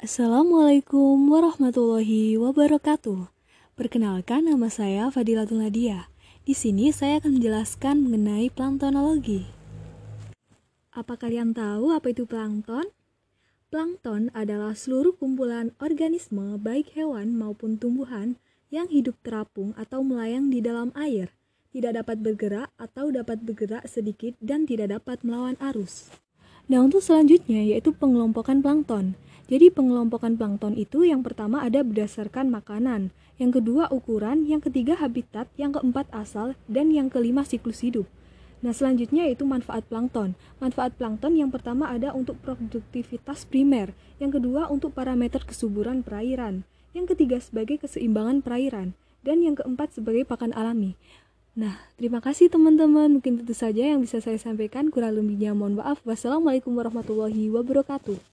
Assalamualaikum warahmatullahi wabarakatuh. Perkenalkan nama saya Fadilatul Nadia. Di sini saya akan menjelaskan mengenai planktonologi. Apa kalian tahu apa itu plankton? Plankton adalah seluruh kumpulan organisme baik hewan maupun tumbuhan yang hidup terapung atau melayang di dalam air, tidak dapat bergerak atau dapat bergerak sedikit dan tidak dapat melawan arus. Nah, untuk selanjutnya yaitu pengelompokan plankton. Jadi pengelompokan plankton itu yang pertama ada berdasarkan makanan, yang kedua ukuran, yang ketiga habitat, yang keempat asal, dan yang kelima siklus hidup. Nah selanjutnya yaitu manfaat plankton. Manfaat plankton yang pertama ada untuk produktivitas primer, yang kedua untuk parameter kesuburan perairan, yang ketiga sebagai keseimbangan perairan, dan yang keempat sebagai pakan alami. Nah, terima kasih teman-teman. Mungkin itu saja yang bisa saya sampaikan. Kurang lebihnya mohon maaf. Wassalamualaikum warahmatullahi wabarakatuh.